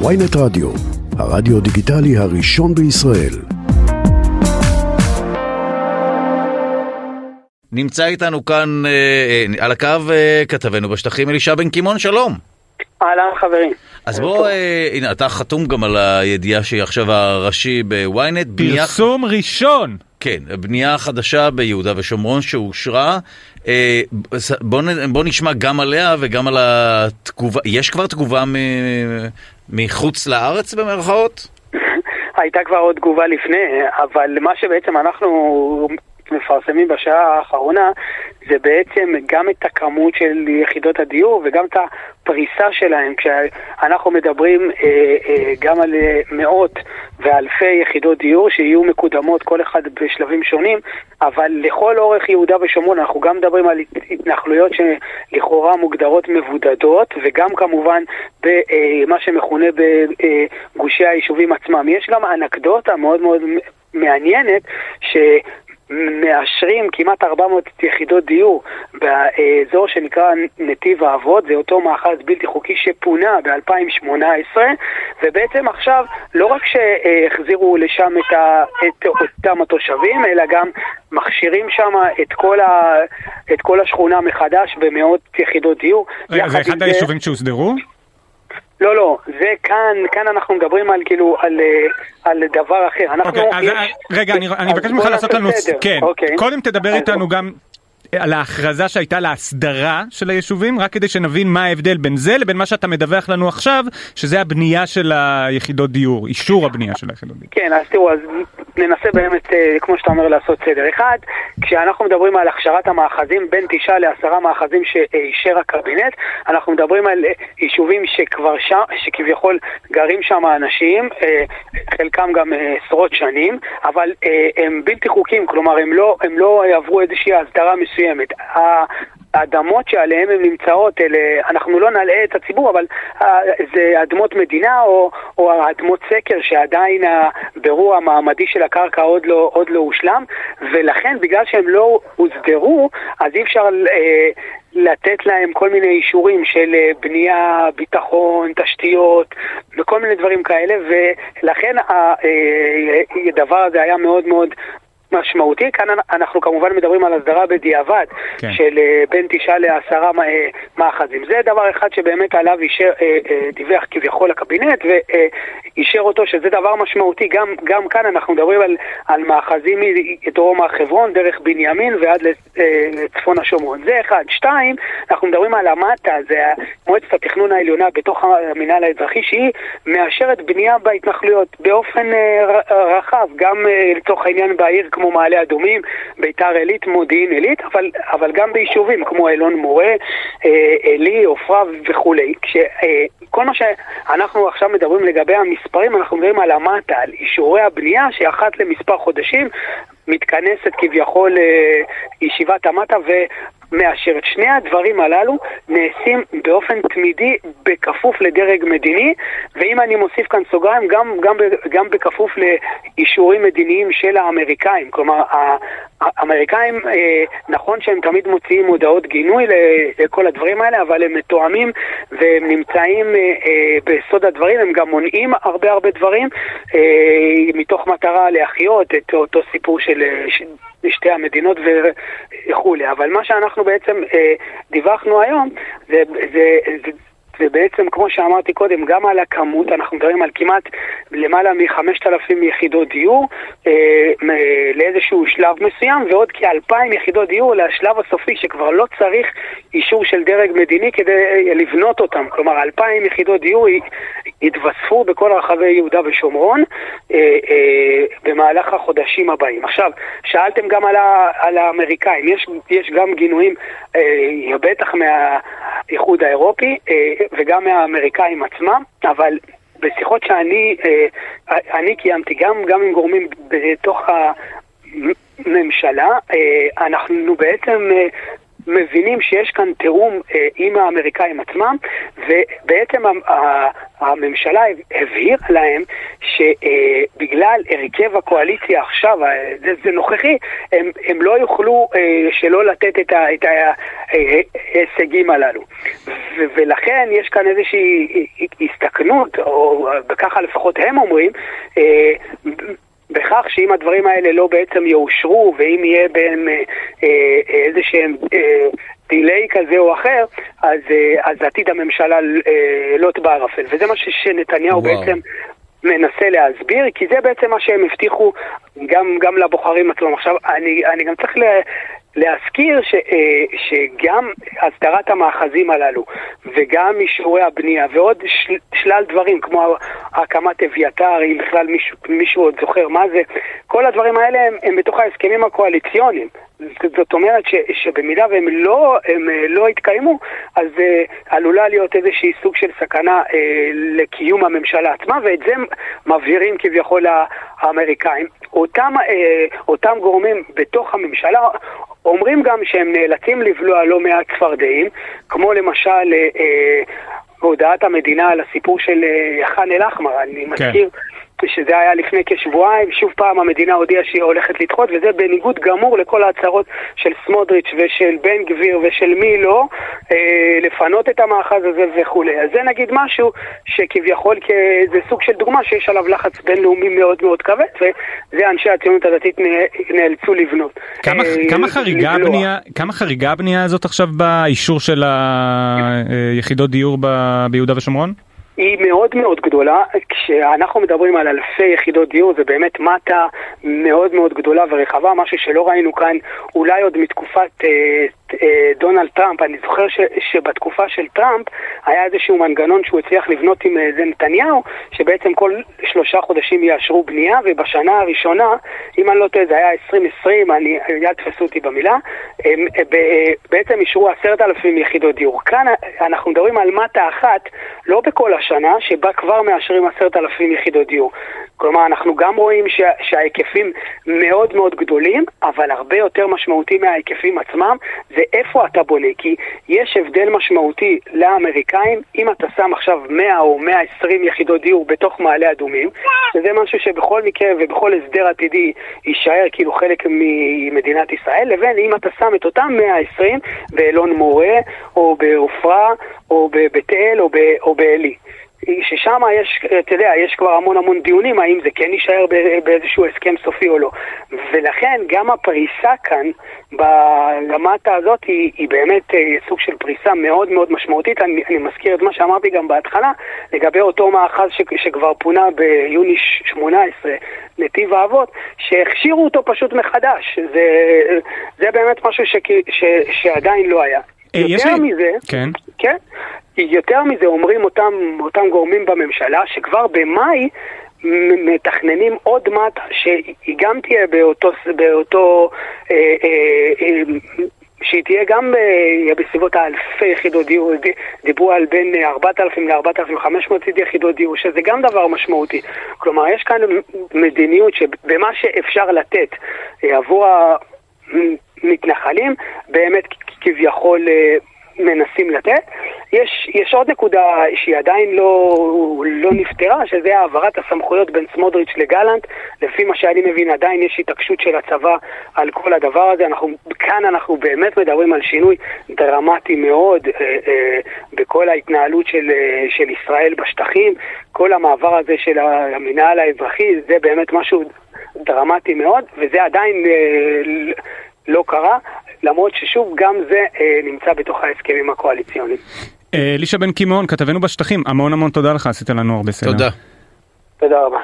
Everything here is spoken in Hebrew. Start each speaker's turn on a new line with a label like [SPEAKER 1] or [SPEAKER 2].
[SPEAKER 1] ויינט רדיו, הרדיו דיגיטלי הראשון בישראל.
[SPEAKER 2] נמצא איתנו כאן אה, אה, על הקו אה, כתבנו בשטחים אלישע בן קימון, שלום.
[SPEAKER 3] אהלן חברים.
[SPEAKER 2] אז בוא, אה, הנה, אתה חתום גם על הידיעה שהיא עכשיו הראשי בוויינט.
[SPEAKER 4] פרסום ראשון!
[SPEAKER 2] כן, בנייה חדשה ביהודה ושומרון שאושרה. אה, בוא, נשמע גם עליה וגם על התגובה. יש כבר תגובה מחוץ לארץ במרכאות?
[SPEAKER 3] הייתה כבר עוד תגובה לפני, אבל מה שבעצם אנחנו מפרסמים בשעה האחרונה זה בעצם גם את הכמות של יחידות הדיור וגם את הפריסה שלהם. כשאנחנו מדברים אה, אה, גם על אה, מאות ואלפי יחידות דיור שיהיו מקודמות, כל אחד בשלבים שונים, אבל לכל אורך יהודה ושומרון אנחנו גם מדברים על התנחלויות שלכאורה מוגדרות מבודדות, וגם כמובן במה שמכונה בגושי היישובים עצמם. יש גם אנקדוטה מאוד מאוד מעניינת, ש... מאשרים כמעט 400 יחידות דיור באזור שנקרא נתיב האבות, זה אותו מאחז בלתי חוקי שפונה ב-2018, ובעצם עכשיו לא רק שהחזירו לשם את, ה, את אותם התושבים, אלא גם מכשירים שם את כל, ה, את כל השכונה מחדש במאות יחידות דיור.
[SPEAKER 4] רגע, זה אחד היישובים שהוסדרו?
[SPEAKER 3] לא, לא, זה כאן, כאן אנחנו מדברים על כאילו, על, אה, על דבר אחר. אנחנו...
[SPEAKER 4] אוקיי, אז, יש... רגע, אני, אני מבקש ממך לעשות לנו... כן, אוקיי. קודם תדבר איתנו גם על ההכרזה שהייתה להסדרה של היישובים, רק כדי שנבין מה ההבדל בין זה לבין מה שאתה מדווח לנו עכשיו, שזה הבנייה של היחידות דיור, אישור הבנייה של היחידות דיור.
[SPEAKER 3] כן, אז תראו, אז ננסה באמת, אה, כמו שאתה אומר, לעשות סדר. אחד, כשאנחנו מדברים על הכשרת המאחזים, בין תשעה לעשרה מאחזים שאישר הקבינט, אנחנו מדברים על אה, יישובים שכבר שם, שכביכול גרים שם אנשים, אה, חלקם גם עשרות שנים, אבל הם בלתי חוקיים, כלומר הם לא, הם לא עברו איזושהי הסדרה מסוימת. האדמות שעליהן הן נמצאות, אלה, אנחנו לא נלאה את הציבור, אבל uh, זה אדמות מדינה או, או אדמות סקר שעדיין הבירור המעמדי של הקרקע עוד לא, עוד לא הושלם, ולכן בגלל שהם לא הוסדרו, אז אי אפשר uh, לתת להם כל מיני אישורים של uh, בנייה, ביטחון, תשתיות וכל מיני דברים כאלה, ולכן הדבר הזה היה מאוד מאוד משמעותי. כאן אנחנו כמובן מדברים על הסדרה בדיעבד כן. של uh, בין תשעה לעשרה uh, מאחזים. זה דבר אחד שבאמת עליו אישר, uh, דיווח כביכול הקבינט ואישר אותו, שזה דבר משמעותי. גם, גם כאן אנחנו מדברים על, על מאחזים מדרום הר חברון, דרך בנימין ועד לצפון השומרון. זה אחד. שתיים, אנחנו מדברים על המטה, זה מועצת התכנון העליונה בתוך המינהל האזרחי, שהיא מאשרת בנייה בהתנחלויות באופן רחב, גם לצורך העניין בעיר כמו... כמו מעלה אדומים, ביתר עילית, מודיעין עילית, אבל, אבל גם ביישובים כמו אלון מורה, אה, עלי, עופרה וכולי. אה, מה שאנחנו עכשיו מדברים לגבי המספרים, אנחנו מדברים על המטה, על אישורי הבנייה, שאחת למספר חודשים מתכנסת כביכול אה, ישיבת המטה מאשרת. שני הדברים הללו נעשים באופן תמידי בכפוף לדרג מדיני, ואם אני מוסיף כאן סוגריים, גם, גם, גם בכפוף לאישורים מדיניים של האמריקאים. כלומר, האמריקאים, אה, נכון שהם תמיד מוציאים הודעות גינוי לכל הדברים האלה, אבל הם מתואמים והם נמצאים אה, אה, בסוד הדברים, הם גם מונעים הרבה הרבה דברים מתוך מטרה להחיות את אותו סיפור של... שתי המדינות וכולי. אבל מה שאנחנו בעצם אה, דיווחנו היום זה, זה, זה ובעצם, כמו שאמרתי קודם, גם על הכמות, אנחנו מדברים על כמעט למעלה מ-5,000 יחידות דיור אה, לאיזשהו שלב מסוים, ועוד כאלפיים יחידות דיור לשלב הסופי, שכבר לא צריך אישור של דרג מדיני כדי אה, לבנות אותם. כלומר, אלפיים יחידות דיור יתווספו בכל רחבי יהודה ושומרון אה, אה, במהלך החודשים הבאים. עכשיו, שאלתם גם על, ה, על האמריקאים, יש, יש גם גינויים, אה, בטח מהאיחוד האירופי, אה, וגם מהאמריקאים עצמם, אבל בשיחות שאני אה, אני קיימתי גם, גם עם גורמים בתוך הממשלה, אה, אנחנו בעצם אה, מבינים שיש כאן תיאום אה, עם האמריקאים עצמם, ובעצם הממשלה הבהירה להם שבגלל הרכב הקואליציה עכשיו, זה, זה נוכחי, הם, הם לא יוכלו שלא לתת את, ה, את ההישגים הללו. ו, ולכן יש כאן איזושהי הסתכנות, או ככה לפחות הם אומרים, בכך שאם הדברים האלה לא בעצם יאושרו, ואם יהיה בהם אה, אה, איזה שהם אה, דיליי כזה או אחר, אז, אה, אז עתיד הממשלה אה, לוט בערפל. וזה מה שנתניהו וואו. בעצם מנסה להסביר, כי זה בעצם מה שהם הבטיחו גם, גם לבוחרים עצמם. עכשיו, אני, אני גם צריך להזכיר ש, אה, שגם הסדרת המאחזים הללו וגם אישורי הבנייה ועוד של, שלל דברים כמו הקמת אביתר, אם בכלל מישהו, מישהו עוד זוכר מה זה, כל הדברים האלה הם, הם בתוך ההסכמים הקואליציוניים. זאת אומרת ש, שבמידה והם לא, הם אה, לא יתקיימו, אז uh, עלולה להיות איזושהי סוג של סכנה uh, לקיום הממשלה עצמה, ואת זה מבהירים כביכול האמריקאים. אותם, uh, אותם גורמים בתוך הממשלה אומרים גם שהם נאלצים לבלוע לא מעט צפרדעים, כמו למשל אה, הודעת המדינה על הסיפור של ח'אן אל-אחמר, אני כן. מזכיר. שזה היה לפני כשבועיים, שוב פעם המדינה הודיעה שהיא הולכת לדחות, וזה בניגוד גמור לכל ההצהרות של סמוטריץ' ושל בן גביר ושל מי לא, אה, לפנות את המאחז הזה וכולי. אז זה נגיד משהו שכביכול זה סוג של דוגמה שיש עליו לחץ בינלאומי מאוד מאוד כבד, וזה אנשי הציונות הדתית נאלצו לבנות.
[SPEAKER 4] כמה, אה, כמה, חריגה הבנייה, כמה חריגה הבנייה הזאת עכשיו באישור של היחידות דיור ב, ביהודה ושומרון?
[SPEAKER 3] היא מאוד מאוד גדולה. כשאנחנו מדברים על אלפי יחידות דיור, זה באמת מטה מאוד מאוד גדולה ורחבה, משהו שלא ראינו כאן אולי עוד מתקופת אה, דונלד טראמפ. אני זוכר ש, שבתקופה של טראמפ היה איזשהו מנגנון שהוא הצליח לבנות עם איזה נתניהו, שבעצם כל שלושה חודשים יאשרו בנייה, ובשנה הראשונה, אם אני לא טועה, זה היה 2020, אני, אל תפסו אותי במילה, הם, אה, בעצם אישרו עשרת אלפים יחידות דיור. כאן אנחנו מדברים על מטה אחת, לא בכל השנה, שבה כבר מאשרים עשרת אלפים יחידות דיור. כלומר, אנחנו גם רואים שה, שההיקפים מאוד מאוד גדולים, אבל הרבה יותר משמעותי מההיקפים עצמם, זה איפה אתה בונה. כי יש הבדל משמעותי לאמריקאים, אם אתה שם עכשיו 100 או 120 יחידות דיור בתוך מעלה אדומים, וזה משהו שבכל מקרה ובכל הסדר עתידי יישאר כאילו חלק ממדינת ישראל, לבין אם אתה שם את אותם 120 באלון מורה, או בעופרה, או בבית אל, או בעלי. ששם יש, אתה יודע, יש כבר המון המון דיונים האם זה כן יישאר באיזשהו הסכם סופי או לא. ולכן גם הפריסה כאן, ברמטה הזאת, היא, היא באמת אה, סוג של פריסה מאוד מאוד משמעותית. אני, אני מזכיר את מה שאמרתי גם בהתחלה, לגבי אותו מאחז ש, שכבר פונה ביוני 18, נתיב האבות, שהכשירו אותו פשוט מחדש. זה, זה באמת משהו ש, ש, שעדיין לא היה.
[SPEAKER 4] אה, יותר מזה,
[SPEAKER 3] כן. כן, יותר מזה אומרים אותם, אותם גורמים בממשלה שכבר במאי מתכננים עוד מטה שהיא גם תהיה באותו, באותו אה, אה, אה, שהיא תהיה גם אה, בסביבות האלפי יחידות דיור, דיברו על בין 4,000 ל-4,500 יחידות דיור, שזה גם דבר משמעותי. כלומר, יש כאן מדיניות שבמה שאפשר לתת אה, עבור המתנחלים, באמת כביכול אה, מנסים לתת. יש, יש עוד נקודה שהיא עדיין לא, לא נפתרה, שזה העברת הסמכויות בין סמוטריץ' לגלנט. לפי מה שאני מבין, עדיין יש התעקשות של הצבא על כל הדבר הזה. אנחנו, כאן אנחנו באמת מדברים על שינוי דרמטי מאוד אה, אה, בכל ההתנהלות של, אה, של ישראל בשטחים. כל המעבר הזה של המינהל האזרחי, זה באמת משהו דרמטי מאוד, וזה עדיין אה, לא קרה. למרות ששוב, גם זה אה, נמצא בתוך ההסכמים הקואליציוניים.
[SPEAKER 4] אלישע בן קימון, כתבנו בשטחים, המון המון תודה לך, עשית לנו הרבה סדר.
[SPEAKER 2] תודה.
[SPEAKER 3] תודה רבה.